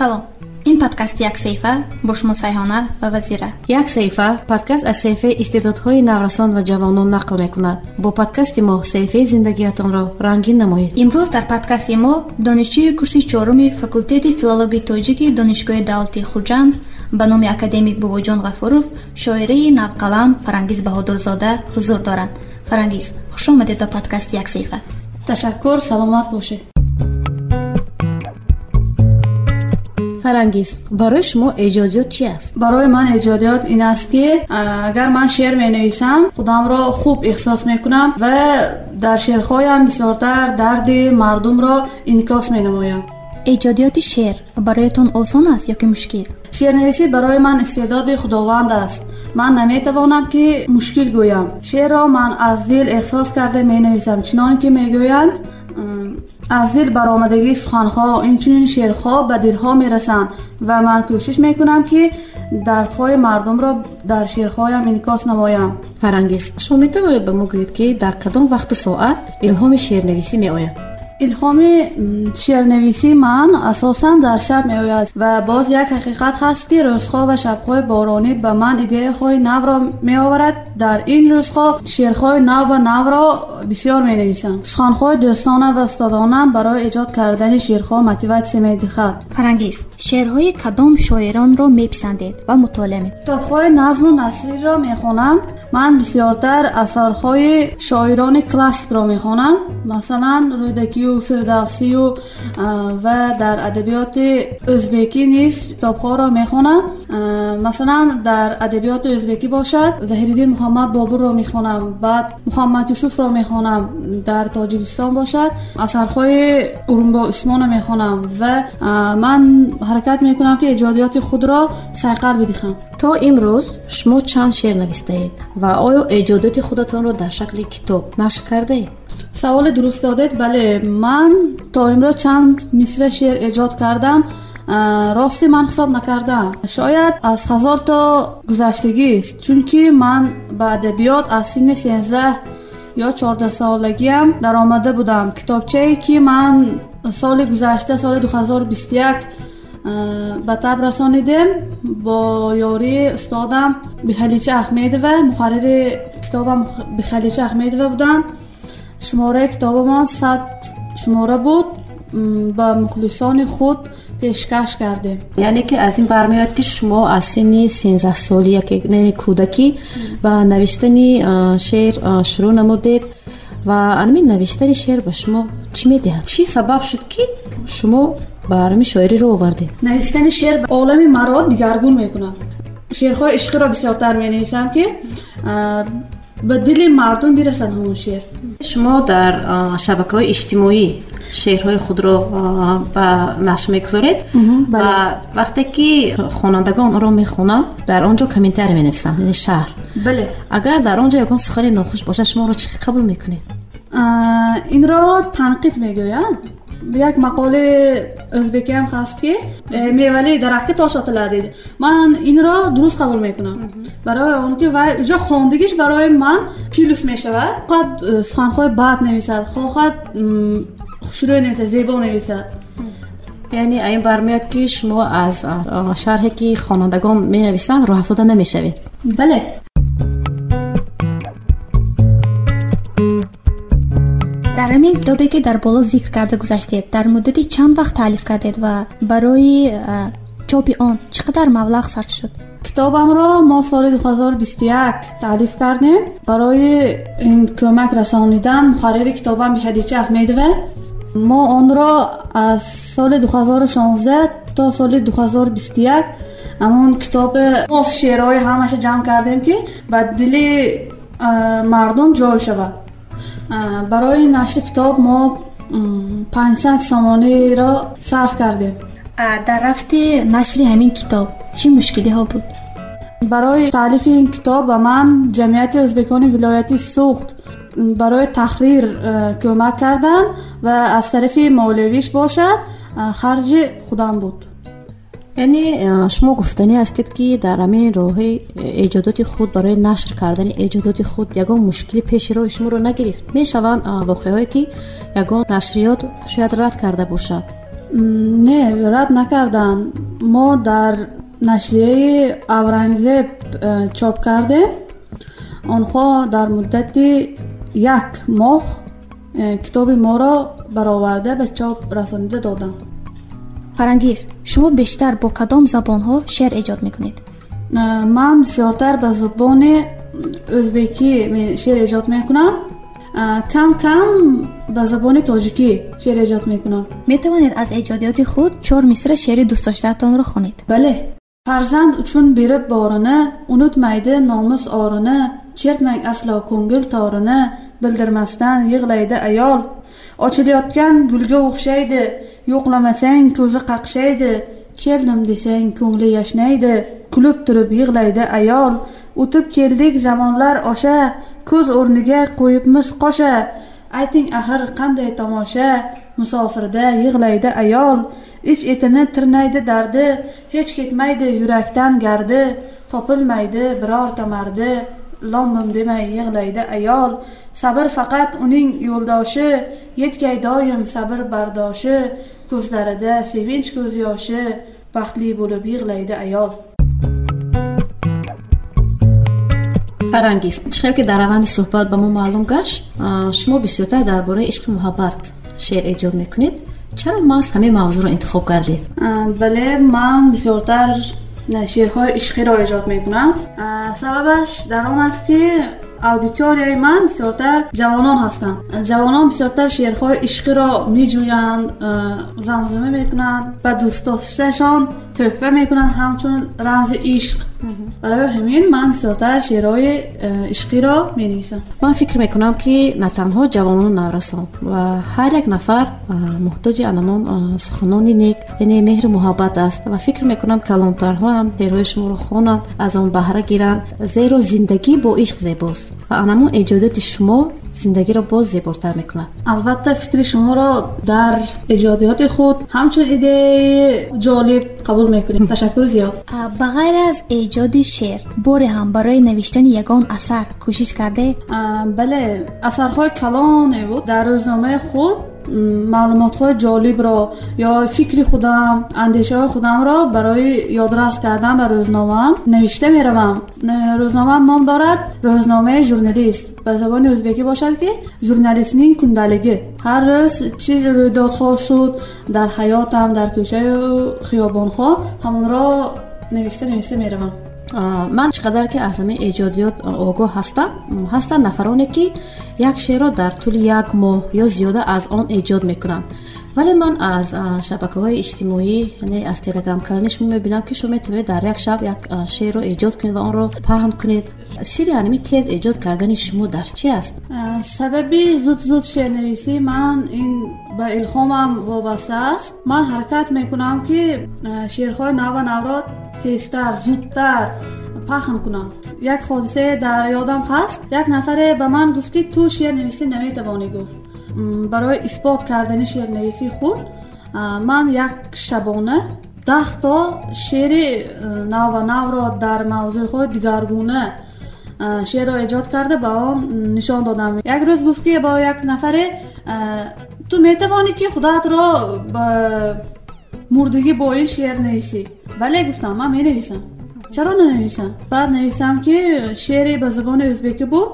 салом. Ин подкасти як саҳифа бо шумо сайҳона ва вазира. Як саҳифа подкаст аз саҳифаи истеъдодҳои наврасон ва ҷавонон нақл мекунад. Бо подкасти мо саҳифаи зиндагиятонро рангин намоед. Имрӯз дар подкасти мо донишҷӯи курси чоруми факултети филологии тоҷики донишгоҳи давлати хуҷанд ба номи академик бубоҷон ғафуров шоирии навқалам фарангиз баҳодурзода ҳузур доранд. Фарангиз хушомадед ба подкасти як саҳифа ташаккур саломат бошед فرانگیز. برای شما ایجادیات چی است؟ برای من ایجادیات این است که اگر من شعر می نویسم خودم را خوب احساس می کنم و در شعرهایم بسیارتر درد مردم را انکاس می نمایم ایجادیات شعر برایتون آسان است یا که مشکل؟ شعر نویسی برای من استعداد خداوند است. من نمی‌توانم که مشکل گویم. شعر را من از دل احساس کرده می نویسم چنانی که می گویند аз дил баромадагии суханҳо инчунин шеърҳо ба дилҳо мерасанд ва ман кӯшиш мекунам ки дардҳои мардумро дар шеърҳоям инъикос намоям. Фарангиз шумо метавонед ба мо гӯед ки дар кадом вақту соат илҳоми шеърнависӣ меояд илҳоми шеърнависӣ ман асосан дар шаб меояд ва боз як ҳақиқат ҳаст ки рӯзҳо ва шабҳои боронӣ ба ман идеяҳои навро меоварад. Дар ин рӯзҳо шеърҳои нав ва навро бисёр менависам. Суханҳои дӯстона ва устодонам барои эҷод кардани шеърҳо мотиватсия медиҳад. Фарангиз шеърҳои кадом шоиронро меписандед ва мутолиа мекунед китобҳои назму насриро мехонам. Ман бисёртар асарҳои шоирони классикро мехонам. Масалан و فردوسی و و در ادبیات ازبکی نیز کتابها را می‌خوانم مثلا در ادبیات ازبکی باشد زهیردین محمد بابور را می‌خوانم بعد محمد یوسف را می‌خوانم در تاجیکستان باشد اثرهای ارومبا عثمان را می‌خوانم و من حرکت می‌کنم که ایجادیات خود را سیقل بدهم تا امروز شما چند شعر نوشته اید؟ و آیا ایجادات خودتان را در شکل کتاب نشر کرده اید؟ سوال درست دادید. بله من تا امروز چند مصر شعر ایجاد کردم. راستی من حساب نکردم. شاید از هزار تا گذشتگی است. چون که من به ادبیات از سن 13 یا 14 سالگیم در آمده بودم. کتابچه که من سال گذشته سال 2021 به تب رسانیدم با یاری استادم بخلیچه احمدوه مقرر کتابم بخلیچه احمدوه بودن. шумораи китобамон сад шумора буд ба мухлисони худ пешкаш кардем яъне ки аз ин бармеояд ки шумо аз синни сенздаҳсолӣ яке кӯдакӣ ба навиштани шеър шурӯъ намудед ва анми навиштани шеър ба шумо чӣ медиҳад чӣ сабаб шуд ки шумо ба алами шоириро овардед навистани шеър олами маро дигаргун мекунад шеърҳои ишқиро бисёртар менависам ки ба дили мардум бирасад ҳамон шеър Шумо дар шабакаҳои иҷтимоӣ шеърҳои худро ба нашр мегузоред ва вақте ки хонандагон онро мехонанд дар он ҷо комментари менависанд яъне шаҳр. Бале. Агар дар он ҷо ягон сухани нохуш бошад шуморо чӣ қабул мекунед? Инро танқид мегӯянд як мақоли ӯзбекиам ҳаст ки «Э, мевали дарахти тош отиладид ман инро дуруст қабул мекунам барои он ки вай уҷо хондагиш барои ман филф мешавад хоҳад э, суханҳои бад нависад хоҳад хушрӯй нависад зебо нависад яъне аин бармеяд ки шумо аз шарҳе ки хонандагон менависанд роҳафзода намешавед бале дар Ҳамин китобе ки дар боло зикр карда гузаштед дар муддати чанд вақт таълиф кардед ва барои чопи он чӣ қадар маблағ сарф шуд. Китобамро мо соли 2021 таълиф кардем. Барои ин кӯмак расонидан муҳаррири китобам биҳадича аҳмедова мо онро аз соли 2016 то соли 2021 ҳамон китоби оз шеърҳои ҳамаша ҷамъ кардем ки ба дили мардум ҷой шавад برای نشر کتاب ما 500 سامانه را صرف کردیم در رفت نشر همین کتاب چی مشکلی ها بود؟ برای تعلیف این کتاب و من جمعیت ازبکان ولایتی سوخت برای تخریر کمک کردن و از طرف مولویش باشد خرج خودم بود яъне шумо гуфтанӣ ҳастед ки дар ҳамин роҳи эҷодоти худ барои нашр кардани эҷодоти худ ягон мушкили пеши роҳи шуморо нагирифт. Мешаванд воқеаҳое ки ягон нашриёт шояд рад карда бошад. Не рад накарданд. Мо дар нашрияи аврангзеб э, чоп кардем. Онҳо дар муддати як моҳ э, китоби моро бароварда ба чоп расонида доданд фарангиз шумо бештар бо кадом забонҳо шеър эҷод мекунед ман бисёртар ба забони ӯзбекӣ шеър эҷод мекунам кам кам ба забони тоҷикӣ шеър эҷод мекунам метавонед аз эҷодиёти худ чор мисра шеъри дӯстдоштаатонро хонед бале фарзанд учун бериб борини унутмайди номус орини чертмang асло ko'ngil torini bildirmasdan yig'laydi ayol ochilayotgan gulga o'xshaydi. Yo'qlamasang ko'zi qaqshaydi. Keldim desang ko'ngli yashnaydi. Kulib turib yig'laydi ayol. O'tib keldik zamonlar osha. Ko'z o'rniga qo'yibmiz qosha. Ayting axir qanday tomosha? Musofirda yig'laydi ayol. Ich etini tirnaydi dardi. Hech ketmaydi yurakdan gardi. Topilmaydi birorta mardi. Lommim demay yig'laydi ayol. Sabr faqat uning yo'ldoshi yetgay doim sabr bardoshi ko'zlarida sevinch ko'z yoshi baxtli bo'lib yig'laydi ayol фарангиз чихел ки дар раванди суҳбат ба мо маълум гашт? Шумо бисёртар дар бораи ишқи муҳаббат шеър эҷод мекунед. Чаро маҳз ҳамин мавзӯъро интихоб кардед бале ман бисёртар шеърҳои ишқиро эҷод мекунам. Сабабаш дар он аст ки аудиторияи ман бисёртар ҷавонон ҳастанд ҷавонон бисёртар шеърҳои ишқиро меҷӯянд замзима мекунанд ба дӯстдошташон тӯҳфа мекунанд ҳамчун рамзи ишқ барои ҳамин ман бисёртар шеърҳои ишқиро менависам. Ман фикр мекунам ки на танҳо ҷавонони наврасон ва ҳар як нафар муҳтоҷи анамон суханони нек яъне меҳру муҳаббат аст. Ва фикр мекунам калонтарҳо ҳам шеърҳои шуморо хонанд аз он баҳра гиранд. Зеро зиндагӣ бо ишқ зебост. Ва анамон эҷодиёти шумо زندگی را باز زیباتر می‌کند البته فکر شما را در ایجادیات خود همچون ایده جالب قبول می‌کنیم. تشکر زیاد. به غیر از ایجاد شعر بار هم برای نوشتن یگان اثر کوشش کرده؟ بله اثرهای کلان در روزنامه خود маълумотҳои ҷолибро ё фикри худам андешаҳои худамро барои ёдрас кардан ба рӯзномаам навишта меравам рӯзномаам ном дорад рӯзномаи журналист ба забони ӯзбекӣ бошад ки журналистнинг кундалигӣ ҳар рӯз чӣ рӯйдодҳо шуд дар ҳаётам дар кӯчаю хиёбонҳо ҳамонро нависта нависта меравам ман чӣ қадар ки аз ҳамин эҷодиёт огоҳ ҳастам ҳастанд нафароне ки як шеърро дар тӯли як моҳ ё зиёда аз он эҷод мекунанд вале ман аз шабакаҳои иҷтимоӣ яъне аз телеграм-канали шумо мебинам ки шумо метавонед дар як шаб як шеърро эҷод кунед ва онро паҳн кунед сири аними тез эҷод кардани шумо дар чи аст сабаби зуд зуд шеърнависӣ ман ин ба илҳомам вобаста аст ман ҳаракат мекунам ки шеърҳои нава навро тезтар зудтар пахн кунам як ҳодисае дар ёдам ҳаст як нафаре ба ман гуфт ки ту шеърнависӣ наметавонӣ гуфт. Барои исбот кардани шеърнависии худ ман як шабона даҳто шеъри навва навро дар мавзӯъҳои дигаргуна шеърро эҷод карда ба он нишон додам. Як рӯз гуфт ки ба як нафаре ту метавонӣ ки худатро мурдаги бои she'r шеър нависӣ вале гуфтам ман менависам чаро нанависам баъд нависам ки шеъре ба зубони ӯзбекӣ буд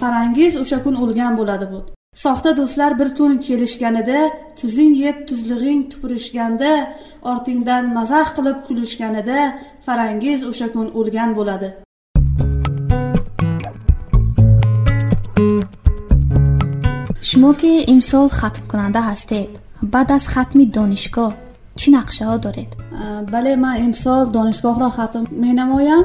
фарангиз o'sha kun o'lgan bo'ladi буд soxta do'stlar bir kun kelishganida tuzing yeb tuzlig'ing tupurishganda ortingdan mazax qilib kulishganida farangiz o'sha kun o'lgan bo'ladi. Шумо ки имсол хатмкунанда ҳастед баъд аз хатми донишгоҳ چی نقشه ها دارید؟ بله من امسال دانشگاه را ختم می نمایم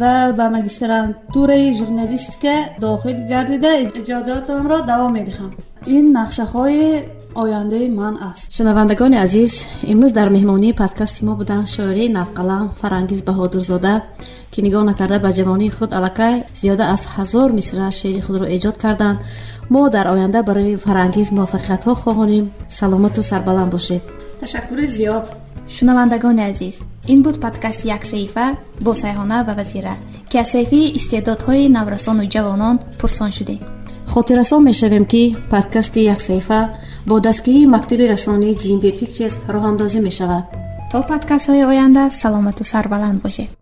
و به مگسترانتور جورنالیست که داخل گردیده ایجاداتم را دوام می دهم این نقشه های آینده من است. شنوندگان عزیز امروز در مهمانی پادکست ما بودند شاعری نوقلم فرانگیز بهادرزاده که نگاه نکرده به جوانی خود علکای زیاده از هزار مصرع شعر خود را ایجاد کردند. ما در آینده برای فرانگیز موفقیت ها خواهانیم. سلامت و سربلند باشید. Ташаккури зиёд. Шунавандагони азиз ин буд подкасти як саҳифа бо сайҳона ва вазира ки аз саҳифаи истеъдодҳои наврасону ҷавонон пурсон шудем хотиррасон мешавем ки подкасти як саҳифа бо дастгирии мактаби расонии gmb pictures роҳандозӣ мешавад. То подкастҳои оянда саломату сарбаланд бошед